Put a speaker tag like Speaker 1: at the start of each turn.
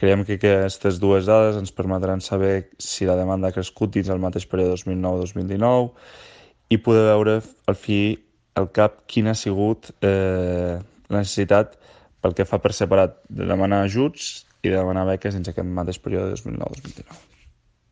Speaker 1: Creiem que aquestes dues dades ens permetran saber si la demanda ha crescut dins el mateix període 2009-2019 i poder veure al fi al cap quina ha sigut eh, la necessitat pel que fa per separat de demanar ajuts i de demanar beques dins aquest mateix període 2009-2019.